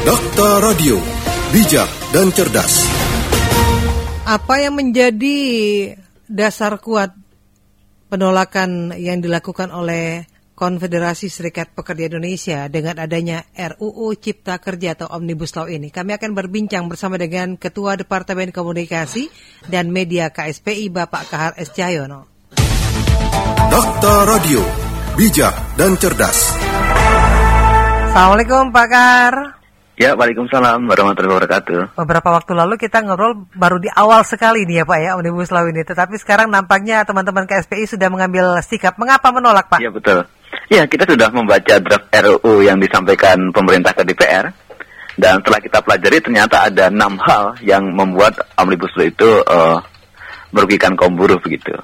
Dokter Radio, bijak dan cerdas. Apa yang menjadi dasar kuat penolakan yang dilakukan oleh Konfederasi Serikat Pekerja Indonesia dengan adanya RUU Cipta Kerja atau Omnibus Law ini. Kami akan berbincang bersama dengan Ketua Departemen Komunikasi dan Media KSPI Bapak Kahar S. Cahyono. Dokter Radio, bijak dan cerdas. Assalamualaikum Pak Kahar. Ya, Waalaikumsalam warahmatullahi wabarakatuh. Beberapa waktu lalu kita ngobrol baru di awal sekali nih ya Pak ya Omnibus Law ini. Tetapi sekarang nampaknya teman-teman KSPI sudah mengambil sikap. Mengapa menolak Pak? Iya betul. Ya, kita sudah membaca draft RUU yang disampaikan pemerintah ke DPR. Dan setelah kita pelajari ternyata ada enam hal yang membuat Omnibus Law itu uh, merugikan kaum buruh begitu.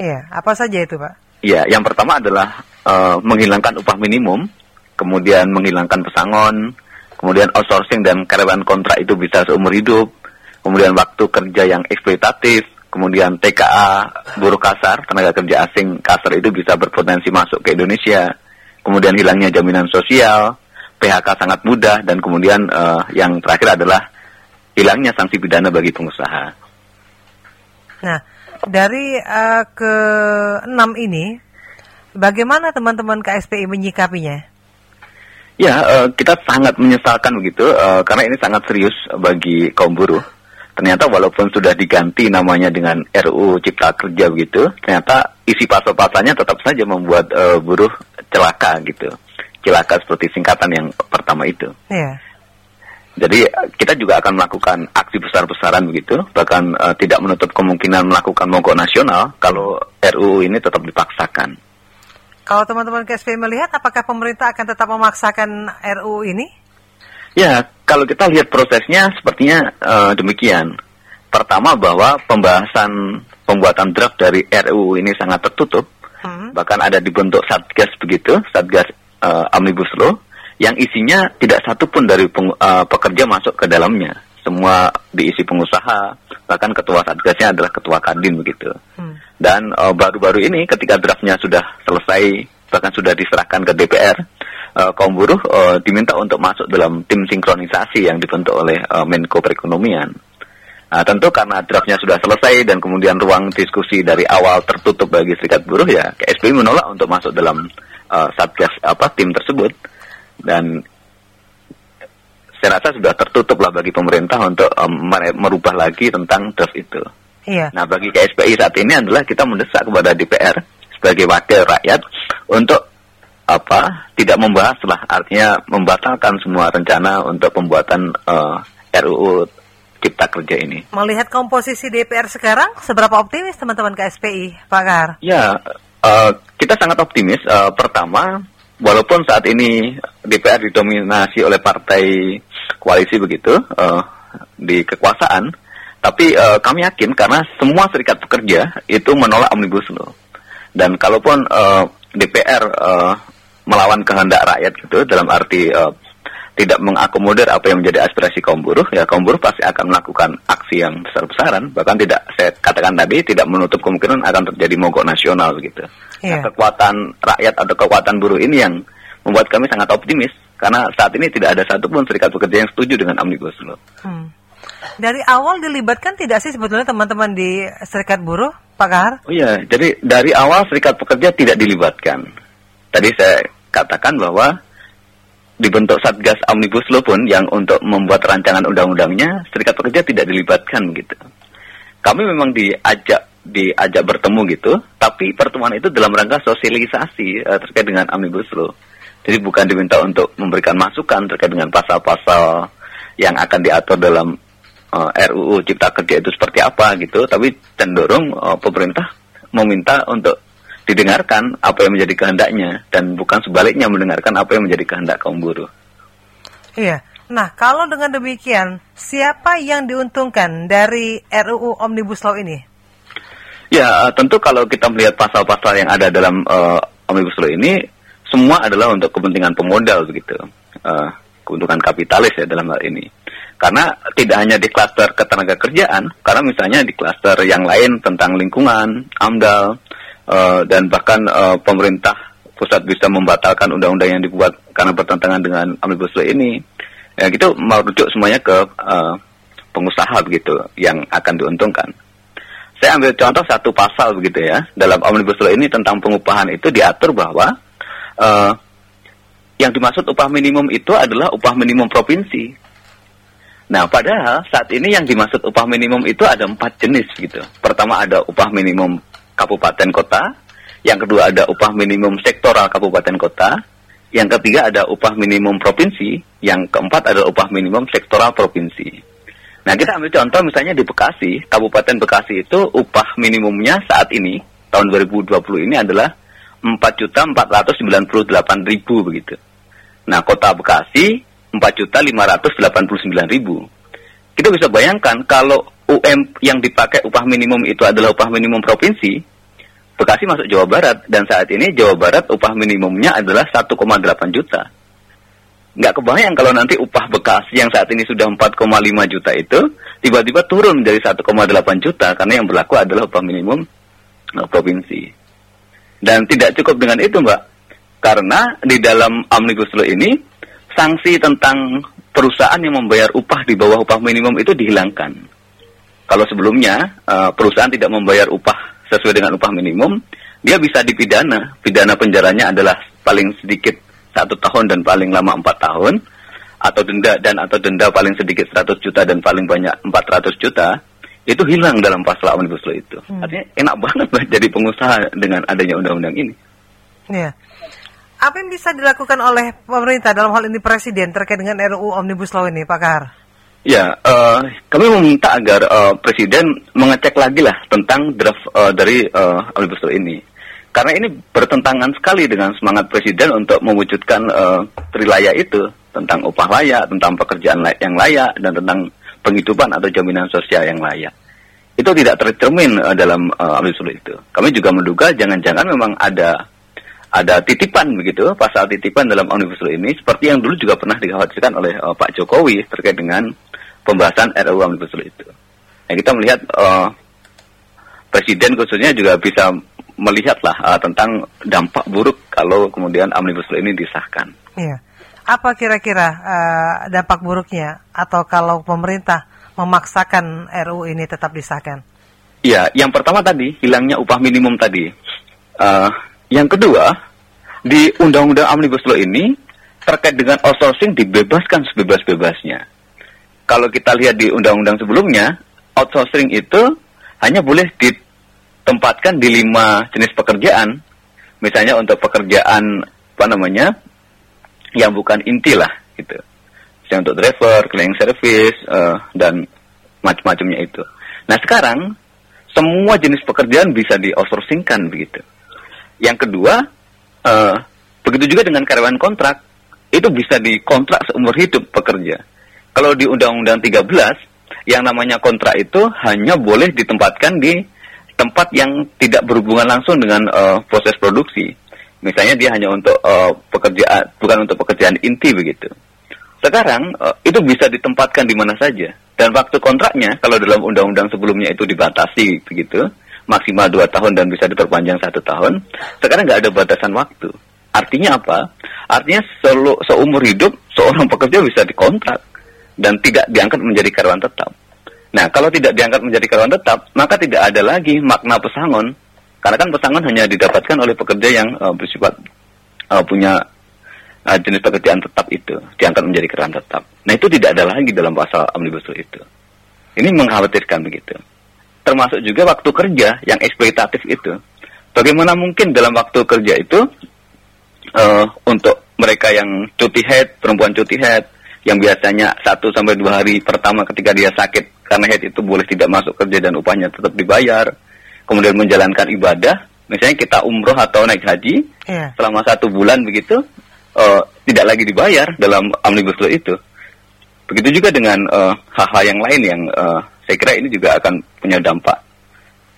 Iya, apa saja itu Pak? Ya, yang pertama adalah uh, menghilangkan upah minimum, kemudian menghilangkan pesangon, kemudian outsourcing dan karyawan kontrak itu bisa seumur hidup, kemudian waktu kerja yang eksploitatif, kemudian TKA buruh kasar, tenaga kerja asing kasar itu bisa berpotensi masuk ke Indonesia, kemudian hilangnya jaminan sosial, PHK sangat mudah, dan kemudian uh, yang terakhir adalah hilangnya sanksi pidana bagi pengusaha. Nah, dari uh, ke enam ini, bagaimana teman-teman KSPI menyikapinya? Ya, uh, kita sangat menyesalkan begitu uh, karena ini sangat serius bagi kaum buruh. Ternyata walaupun sudah diganti namanya dengan RUU Cipta Kerja begitu, ternyata isi pasal-pasalnya tetap saja membuat uh, buruh celaka gitu. Celaka seperti singkatan yang pertama itu. Iya. Jadi kita juga akan melakukan aksi besar-besaran begitu, bahkan uh, tidak menutup kemungkinan melakukan mogok nasional kalau RUU ini tetap dipaksakan. Kalau teman-teman KSP melihat, apakah pemerintah akan tetap memaksakan RUU ini? Ya, kalau kita lihat prosesnya sepertinya uh, demikian. Pertama bahwa pembahasan pembuatan draft dari RUU ini sangat tertutup, hmm. bahkan ada dibentuk satgas begitu, satgas uh, omnibus law, yang isinya tidak satu pun dari peng, uh, pekerja masuk ke dalamnya. Semua diisi pengusaha, bahkan ketua satgasnya adalah ketua kadin begitu. Hmm. Dan baru-baru uh, ini ketika draftnya sudah selesai, bahkan sudah diserahkan ke DPR, uh, kaum buruh uh, diminta untuk masuk dalam tim sinkronisasi yang dibentuk oleh uh, Menko Perekonomian. Nah, tentu karena draftnya sudah selesai dan kemudian ruang diskusi dari awal tertutup bagi serikat buruh ya, KSPI menolak untuk masuk dalam uh, satgas apa tim tersebut dan saya rasa sudah tertutup lah bagi pemerintah untuk um, merubah lagi tentang draft itu. Iya. Nah bagi KSPI saat ini adalah kita mendesak kepada DPR sebagai wakil rakyat untuk apa tidak membahas lah artinya membatalkan semua rencana untuk pembuatan uh, RUU Cipta Kerja ini. Melihat komposisi DPR sekarang, seberapa optimis teman-teman KSPI, Pak Gar? Ya, uh, kita sangat optimis. Uh, pertama, walaupun saat ini DPR didominasi oleh partai koalisi begitu uh, di kekuasaan, tapi uh, kami yakin karena semua serikat pekerja itu menolak omnibus law. Dan kalaupun uh, DPR uh, melawan kehendak rakyat gitu dalam arti uh, tidak mengakomodir apa yang menjadi aspirasi kaum buruh, ya kaum buruh pasti akan melakukan aksi yang besar-besaran, bahkan tidak saya katakan tadi tidak menutup kemungkinan akan terjadi mogok nasional gitu. Yeah. Nah, kekuatan rakyat atau kekuatan buruh ini yang membuat kami sangat optimis karena saat ini tidak ada satupun serikat pekerja yang setuju dengan omnibus law. Hmm. Dari awal dilibatkan tidak sih sebetulnya teman-teman di serikat buruh, Pak Kahar? Oh iya, jadi dari awal serikat pekerja tidak dilibatkan. Tadi saya katakan bahwa dibentuk Satgas Omnibus Law pun yang untuk membuat rancangan undang-undangnya serikat pekerja tidak dilibatkan gitu. Kami memang diajak diajak bertemu gitu, tapi pertemuan itu dalam rangka sosialisasi uh, terkait dengan Omnibus Law. Jadi bukan diminta untuk memberikan masukan terkait dengan pasal-pasal yang akan diatur dalam uh, eh, RUU Cipta Kerja itu seperti apa gitu, tapi cenderung uh, pemerintah meminta untuk didengarkan apa yang menjadi kehendaknya dan bukan sebaliknya mendengarkan apa yang menjadi kehendak kaum buruh. Iya. Nah, kalau dengan demikian, siapa yang diuntungkan dari RUU Omnibus Law ini? Ya, tentu kalau kita melihat pasal-pasal yang ada dalam uh, Omnibus Law ini, semua adalah untuk kepentingan pemodal begitu. Uh, keuntungan kapitalis ya dalam hal ini. Karena tidak hanya di klaster ketenaga kerjaan, karena misalnya di klaster yang lain tentang lingkungan, AMDAL, uh, dan bahkan uh, pemerintah pusat bisa membatalkan undang-undang yang dibuat karena bertentangan dengan omnibus law ini Ya gitu merujuk semuanya ke uh, pengusaha begitu yang akan diuntungkan. Saya ambil contoh satu pasal begitu ya dalam omnibus law ini tentang pengupahan itu diatur bahwa uh, yang dimaksud upah minimum itu adalah upah minimum provinsi. Nah, padahal saat ini yang dimaksud upah minimum itu ada empat jenis gitu. Pertama ada upah minimum kabupaten kota, yang kedua ada upah minimum sektoral kabupaten kota, yang ketiga ada upah minimum provinsi, yang keempat adalah upah minimum sektoral provinsi. Nah kita ambil contoh misalnya di Bekasi, Kabupaten Bekasi itu upah minimumnya saat ini tahun 2020 ini adalah 4.498.000 begitu. Nah kota Bekasi 4.589.000. Kita bisa bayangkan kalau UM yang dipakai upah minimum itu adalah upah minimum provinsi, Bekasi masuk Jawa Barat dan saat ini Jawa Barat upah minimumnya adalah 1,8 juta nggak kebayang kalau nanti upah bekas yang saat ini sudah 4,5 juta itu tiba-tiba turun menjadi 1,8 juta karena yang berlaku adalah upah minimum uh, provinsi. Dan tidak cukup dengan itu, Mbak. Karena di dalam Omnibus Law ini sanksi tentang perusahaan yang membayar upah di bawah upah minimum itu dihilangkan. Kalau sebelumnya uh, perusahaan tidak membayar upah sesuai dengan upah minimum, dia bisa dipidana. Pidana penjaranya adalah paling sedikit satu tahun dan paling lama empat tahun atau denda dan atau denda paling sedikit 100 juta dan paling banyak 400 juta itu hilang dalam pasal omnibus law itu. Hmm. Artinya enak banget lah jadi pengusaha dengan adanya undang-undang ini. Iya. Apa yang bisa dilakukan oleh pemerintah dalam hal ini presiden terkait dengan RUU omnibus law ini, Pak Kahar? Ya, uh, kami meminta agar uh, presiden mengecek lagi lah tentang draft uh, dari uh, omnibus law ini karena ini bertentangan sekali dengan semangat presiden untuk mewujudkan uh, trilaya itu tentang upah layak, tentang pekerjaan yang layak, dan tentang penghidupan atau jaminan sosial yang layak. Itu tidak tercermin uh, dalam uh, itu. Kami juga menduga jangan-jangan memang ada ada titipan begitu, pasal titipan dalam omnibus law ini seperti yang dulu juga pernah dikhawatirkan oleh uh, Pak Jokowi terkait dengan pembahasan RUU omnibus law itu. Nah, kita melihat uh, presiden khususnya juga bisa melihatlah uh, tentang dampak buruk kalau kemudian omnibus law ini disahkan. Iya. Apa kira-kira uh, dampak buruknya atau kalau pemerintah memaksakan RUU ini tetap disahkan? Iya, yang pertama tadi hilangnya upah minimum tadi. Uh, yang kedua, di undang-undang omnibus law ini terkait dengan outsourcing dibebaskan sebebas-bebasnya. Kalau kita lihat di undang-undang sebelumnya, outsourcing itu hanya boleh di tempatkan di lima jenis pekerjaan. Misalnya untuk pekerjaan apa namanya yang bukan inti lah gitu. Misalnya untuk driver, cleaning service uh, dan macam-macamnya itu. Nah sekarang semua jenis pekerjaan bisa di outsourcingkan begitu. Yang kedua, uh, begitu juga dengan karyawan kontrak itu bisa dikontrak seumur hidup pekerja. Kalau di Undang-Undang 13 yang namanya kontrak itu hanya boleh ditempatkan di tempat yang tidak berhubungan langsung dengan uh, proses produksi. Misalnya dia hanya untuk uh, pekerjaan bukan untuk pekerjaan inti begitu. Sekarang uh, itu bisa ditempatkan di mana saja dan waktu kontraknya kalau dalam undang-undang sebelumnya itu dibatasi begitu maksimal dua tahun dan bisa diperpanjang satu tahun. Sekarang nggak ada batasan waktu. Artinya apa? Artinya selu, seumur hidup seorang pekerja bisa dikontrak dan tidak diangkat menjadi karyawan tetap. Nah, kalau tidak diangkat menjadi karyawan tetap, maka tidak ada lagi makna pesangon. Karena kan pesangon hanya didapatkan oleh pekerja yang uh, bersifat uh, punya uh, jenis pekerjaan tetap itu, diangkat menjadi karyawan tetap. Nah, itu tidak ada lagi dalam pasal Omnibus Law itu. Ini mengkhawatirkan begitu. Termasuk juga waktu kerja yang eksploitatif itu. Bagaimana mungkin dalam waktu kerja itu uh, untuk mereka yang cuti head, perempuan cuti head, yang biasanya satu sampai dua hari pertama ketika dia sakit karena head itu boleh tidak masuk kerja dan upahnya tetap dibayar. Kemudian menjalankan ibadah, misalnya kita umroh atau naik haji yeah. selama satu bulan begitu, uh, tidak lagi dibayar dalam omnibus law itu. Begitu juga dengan eh, hal-hal uh, yang lain yang uh, saya kira ini juga akan punya dampak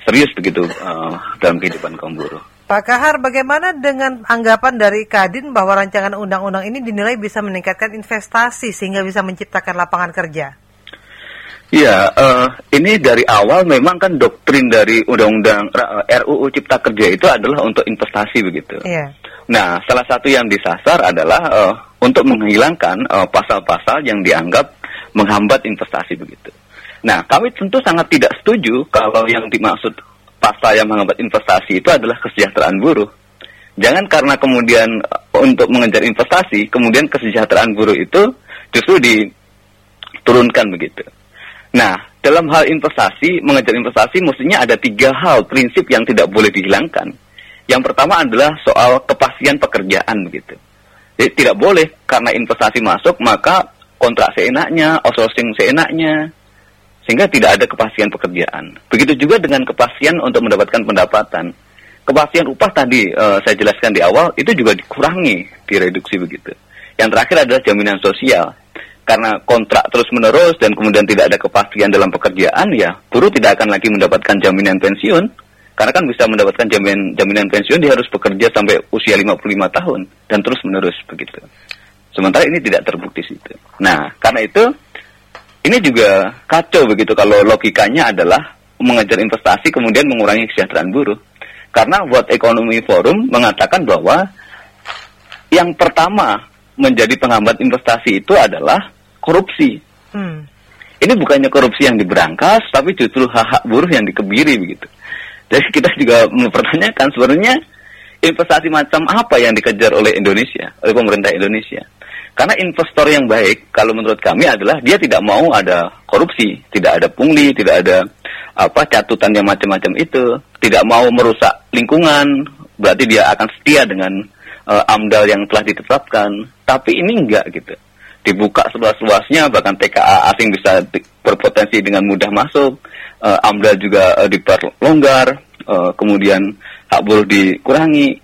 serius begitu uh, dalam kehidupan kaum buruh. Pak Kahar, bagaimana dengan anggapan dari Kadin bahwa rancangan undang-undang ini dinilai bisa meningkatkan investasi sehingga bisa menciptakan lapangan kerja? Iya, uh, ini dari awal memang kan doktrin dari Undang-Undang uh, RUU Cipta Kerja itu adalah untuk investasi begitu. Iya. Nah, salah satu yang disasar adalah uh, untuk menghilangkan pasal pasal-pasal yang dianggap menghambat investasi begitu. Nah, kami tentu sangat tidak setuju kalau yang dimaksud pasal yang menghambat investasi itu adalah kesejahteraan buruh. Jangan karena kemudian untuk mengejar investasi, kemudian kesejahteraan buruh itu justru diturunkan begitu. Nah, dalam hal investasi, mengejar investasi mestinya ada tiga hal prinsip yang tidak boleh dihilangkan. Yang pertama adalah soal kepastian pekerjaan begitu. Jadi tidak boleh karena investasi masuk maka kontrak seenaknya, outsourcing seenaknya, sehingga tidak ada kepastian pekerjaan. Begitu juga dengan kepastian untuk mendapatkan pendapatan. Kepastian upah tadi uh, saya jelaskan di awal itu juga dikurangi, direduksi begitu. Yang terakhir adalah jaminan sosial. Karena kontrak terus menerus dan kemudian tidak ada kepastian dalam pekerjaan ya, buruh tidak akan lagi mendapatkan jaminan pensiun karena kan bisa mendapatkan jaminan jaminan pensiun dia harus bekerja sampai usia 55 tahun dan terus menerus begitu. Sementara ini tidak terbukti situ. Nah, karena itu ini juga kacau begitu kalau logikanya adalah mengejar investasi kemudian mengurangi kesejahteraan buruh. Karena World Economy Forum mengatakan bahwa yang pertama menjadi penghambat investasi itu adalah korupsi. Hmm. Ini bukannya korupsi yang diberangkas, tapi justru hak-hak buruh yang dikebiri begitu. Jadi kita juga mempertanyakan sebenarnya investasi macam apa yang dikejar oleh Indonesia, oleh pemerintah Indonesia. Karena investor yang baik, kalau menurut kami adalah dia tidak mau ada korupsi, tidak ada pungli, tidak ada apa catutan yang macam-macam itu, tidak mau merusak lingkungan, berarti dia akan setia dengan uh, AMDAL yang telah ditetapkan. Tapi ini enggak gitu. Dibuka seluas-luasnya, bahkan TKA asing bisa berpotensi dengan mudah masuk uh, AMDAL juga uh, diperlonggar, uh, kemudian hak buruh dikurangi.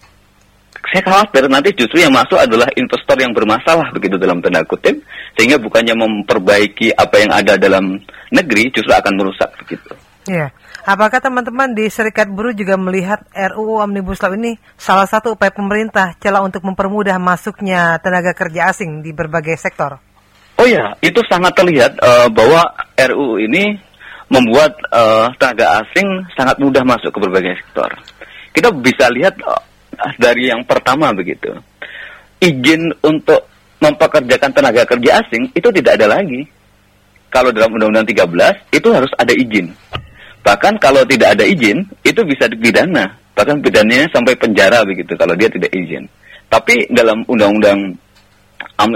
Saya khawatir nanti justru yang masuk adalah investor yang bermasalah begitu dalam tanda kutip, sehingga bukannya memperbaiki apa yang ada dalam negeri, justru akan merusak begitu. Iya. Apakah teman-teman di Serikat Buruh juga melihat RUU Omnibus Law ini salah satu upaya pemerintah celah untuk mempermudah masuknya tenaga kerja asing di berbagai sektor? Oh ya, itu sangat terlihat uh, bahwa RUU ini membuat uh, tenaga asing sangat mudah masuk ke berbagai sektor. Kita bisa lihat uh, dari yang pertama begitu. Izin untuk mempekerjakan tenaga kerja asing itu tidak ada lagi. Kalau dalam Undang-Undang 13 itu harus ada izin. Bahkan kalau tidak ada izin itu bisa dipidana. Bahkan pidananya sampai penjara begitu kalau dia tidak izin. Tapi dalam Undang-Undang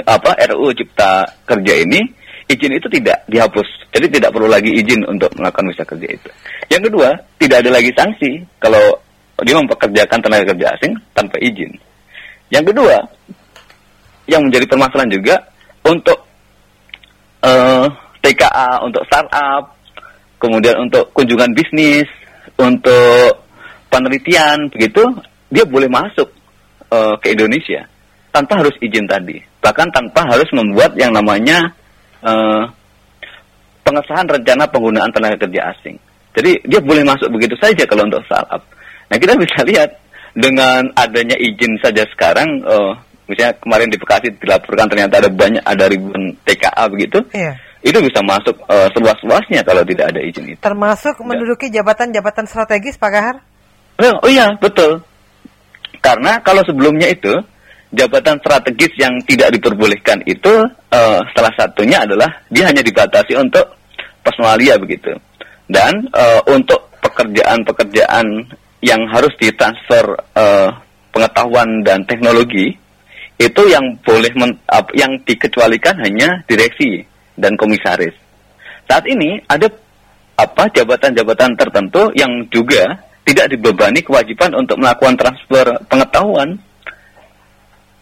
apa RUU Cipta Kerja ini izin itu tidak dihapus. Jadi tidak perlu lagi izin untuk melakukan visa kerja itu. Yang kedua, tidak ada lagi sanksi kalau dia mempekerjakan tenaga kerja asing tanpa izin. Yang kedua, yang menjadi permasalahan juga untuk uh, eh, TKA, untuk startup, kemudian untuk kunjungan bisnis, untuk penelitian, begitu, dia boleh masuk uh, ke Indonesia tanpa harus izin tadi, bahkan tanpa harus membuat yang namanya uh, pengesahan rencana penggunaan tenaga kerja asing. Jadi dia boleh masuk begitu saja kalau untuk startup. Nah kita bisa lihat dengan adanya izin saja sekarang, uh, misalnya kemarin di Bekasi dilaporkan ternyata ada banyak ada ribuan TKA begitu, iya. Itu bisa masuk uh, seluas-luasnya kalau tidak ada izin itu. Termasuk menduduki jabatan-jabatan strategis Pak Gahar? Oh, oh iya betul. Karena kalau sebelumnya itu jabatan strategis yang tidak diperbolehkan itu uh, salah satunya adalah dia hanya dibatasi untuk personalia begitu. Dan uh, untuk pekerjaan-pekerjaan yang harus ditransfer uh, pengetahuan dan teknologi itu yang boleh men, uh, yang dikecualikan hanya direksi dan komisaris. Saat ini ada apa jabatan-jabatan tertentu yang juga tidak dibebani kewajiban untuk melakukan transfer pengetahuan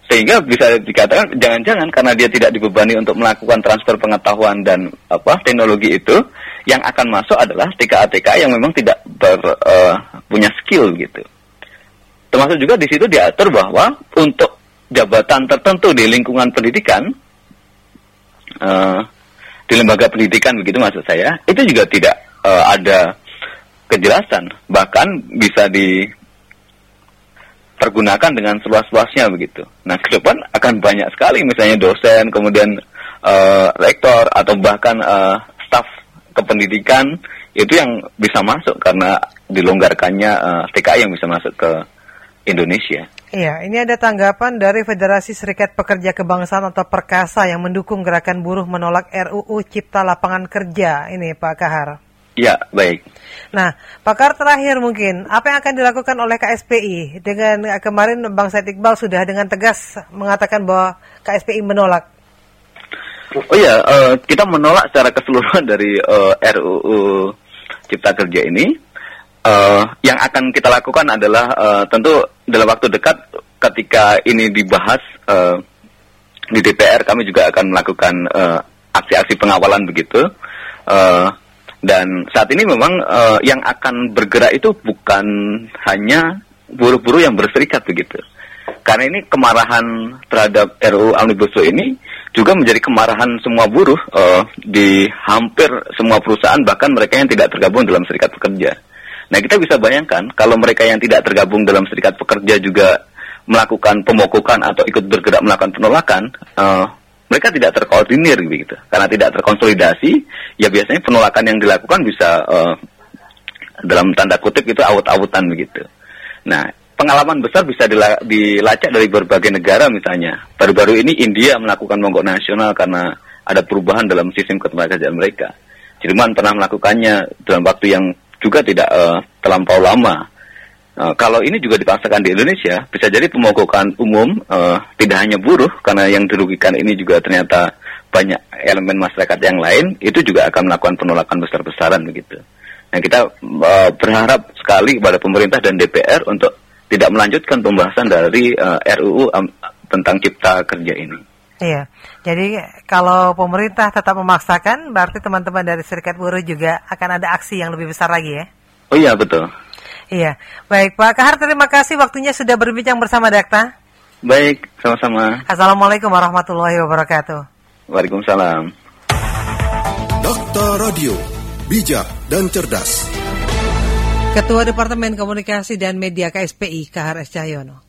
sehingga bisa dikatakan jangan-jangan karena dia tidak dibebani untuk melakukan transfer pengetahuan dan apa teknologi itu yang akan masuk adalah TKA-TKA yang memang tidak ber, uh, punya skill gitu. Termasuk juga di situ diatur bahwa untuk jabatan tertentu di lingkungan pendidikan uh, di lembaga pendidikan begitu maksud saya itu juga tidak uh, ada kejelasan bahkan bisa di pergunakan dengan seluas-luasnya begitu. Nah, ke depan akan banyak sekali misalnya dosen, kemudian uh, rektor atau bahkan uh, staf kependidikan itu yang bisa masuk karena dilonggarkannya uh, TKI yang bisa masuk ke Indonesia. Iya, ini ada tanggapan dari Federasi Serikat Pekerja Kebangsaan atau Perkasa yang mendukung gerakan buruh menolak RUU Cipta Lapangan Kerja ini Pak Kahar. Ya, baik. Nah, pakar terakhir mungkin, apa yang akan dilakukan oleh KSPI? Dengan kemarin Bang Said Iqbal sudah dengan tegas mengatakan bahwa KSPI menolak. Oh iya, uh, kita menolak secara keseluruhan dari uh, eh, RUU Cipta Kerja ini. Uh, yang akan kita lakukan adalah uh, tentu dalam waktu dekat ketika ini dibahas uh, di DPR, kami juga akan melakukan aksi-aksi uh, pengawalan begitu. Uh, dan saat ini memang uh, yang akan bergerak itu bukan hanya buruh-buruh yang berserikat begitu. Karena ini kemarahan terhadap RUU Omnibus Law ini juga menjadi kemarahan semua buruh uh, di hampir semua perusahaan bahkan mereka yang tidak tergabung dalam serikat pekerja. Nah kita bisa bayangkan kalau mereka yang tidak tergabung dalam serikat pekerja juga melakukan pemogokan atau ikut bergerak melakukan penolakan, uh, mereka tidak terkoordinir gitu. Karena tidak terkonsolidasi, ya biasanya penolakan yang dilakukan bisa uh, dalam tanda kutip itu awut-awutan begitu. Nah, pengalaman besar bisa dilacak dari berbagai negara misalnya. Baru-baru ini India melakukan mogok nasional karena ada perubahan dalam sistem ketenagakerjaan mereka. Jerman pernah melakukannya dalam waktu yang juga tidak uh, terlampau lama. Uh, kalau ini juga dipaksakan di Indonesia, bisa jadi pemogokan umum uh, tidak hanya buruh, karena yang dirugikan ini juga ternyata banyak elemen masyarakat yang lain, itu juga akan melakukan penolakan besar-besaran begitu. Nah kita uh, berharap sekali kepada pemerintah dan DPR untuk tidak melanjutkan pembahasan dari uh, RUU um, tentang cipta kerja ini. Iya, jadi kalau pemerintah tetap memaksakan, berarti teman-teman dari serikat buruh juga akan ada aksi yang lebih besar lagi ya? Oh iya betul. Iya, baik Pak Kahar terima kasih waktunya sudah berbincang bersama Dakta. Baik, sama-sama. Assalamualaikum warahmatullahi wabarakatuh. Waalaikumsalam. Dokter Radio, bijak dan cerdas. Ketua Departemen Komunikasi dan Media KSPI Kahar S. Cahyono.